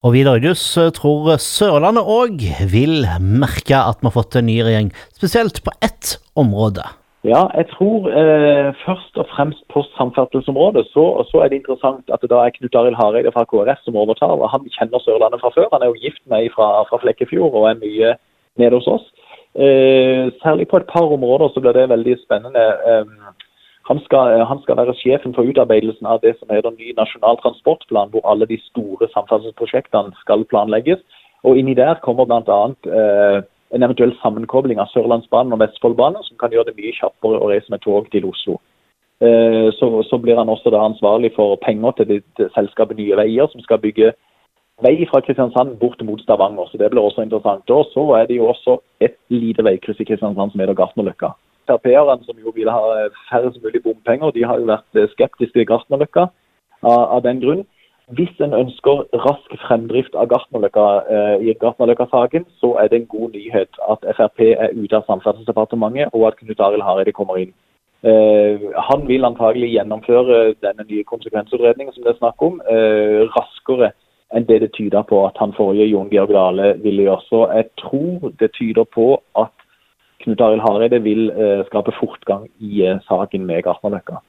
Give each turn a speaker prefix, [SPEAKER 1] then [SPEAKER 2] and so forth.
[SPEAKER 1] Og Vidar Øydhus tror Sørlandet òg vil merke at vi har fått en ny regjering, spesielt på ett område.
[SPEAKER 2] Ja, jeg tror eh, først og fremst på samferdselsområdet så, så, er det interessant at det da er Knut Arild Hareide fra KrF som overtar. og Han kjenner Sørlandet fra før. Han er jo gift med fra, fra Flekkefjord og er mye nede hos oss. Eh, særlig på et par områder så blir det veldig spennende. Eh, han, skal, han, skal, være sjefen for utarbeidelsen av det som er den nye nasjonal transportplan, hvor alle de store samferdselsprosjektene skal planlegges. Og inni der kommer bl.a. Eh, en eventuell sammenkobling av Sørlandsbanen og Vestfoldbanen, som kan gjøre det mye kjappere å reise med tog til Oslo. Eh, så, så blir han også ansvarlig for penger til, det, til selskapet Nye Veier, som skal bygge vei fra Kristiansand bort mot Stavanger. Så det blir også interessant. Og så er det jo også et lite veikryss i Kristiansand som heter Gartnerløkka. Frp-erne, som jo vil ha færrest mulig bompenger, de har jo vært skeptiske til Gartnerløkka av, av den grunn. Hvis en ønsker rask fremdrift av Gartnerløkka eh, i Gartnerløkka-saken, så er det en god nyhet at Frp er ute av Samferdselsdepartementet, og at Knut Arild Hareide kommer inn. Eh, han vil antagelig gjennomføre denne nye konsekvensutredningen som det er snakk om, eh, raskere enn det det tyder på at han forrige Jon Georg Dale ville gjøre. Så jeg tror det tyder på at Knut Arild Hareide vil eh, skape fortgang i eh, saken med Gartnerløkka.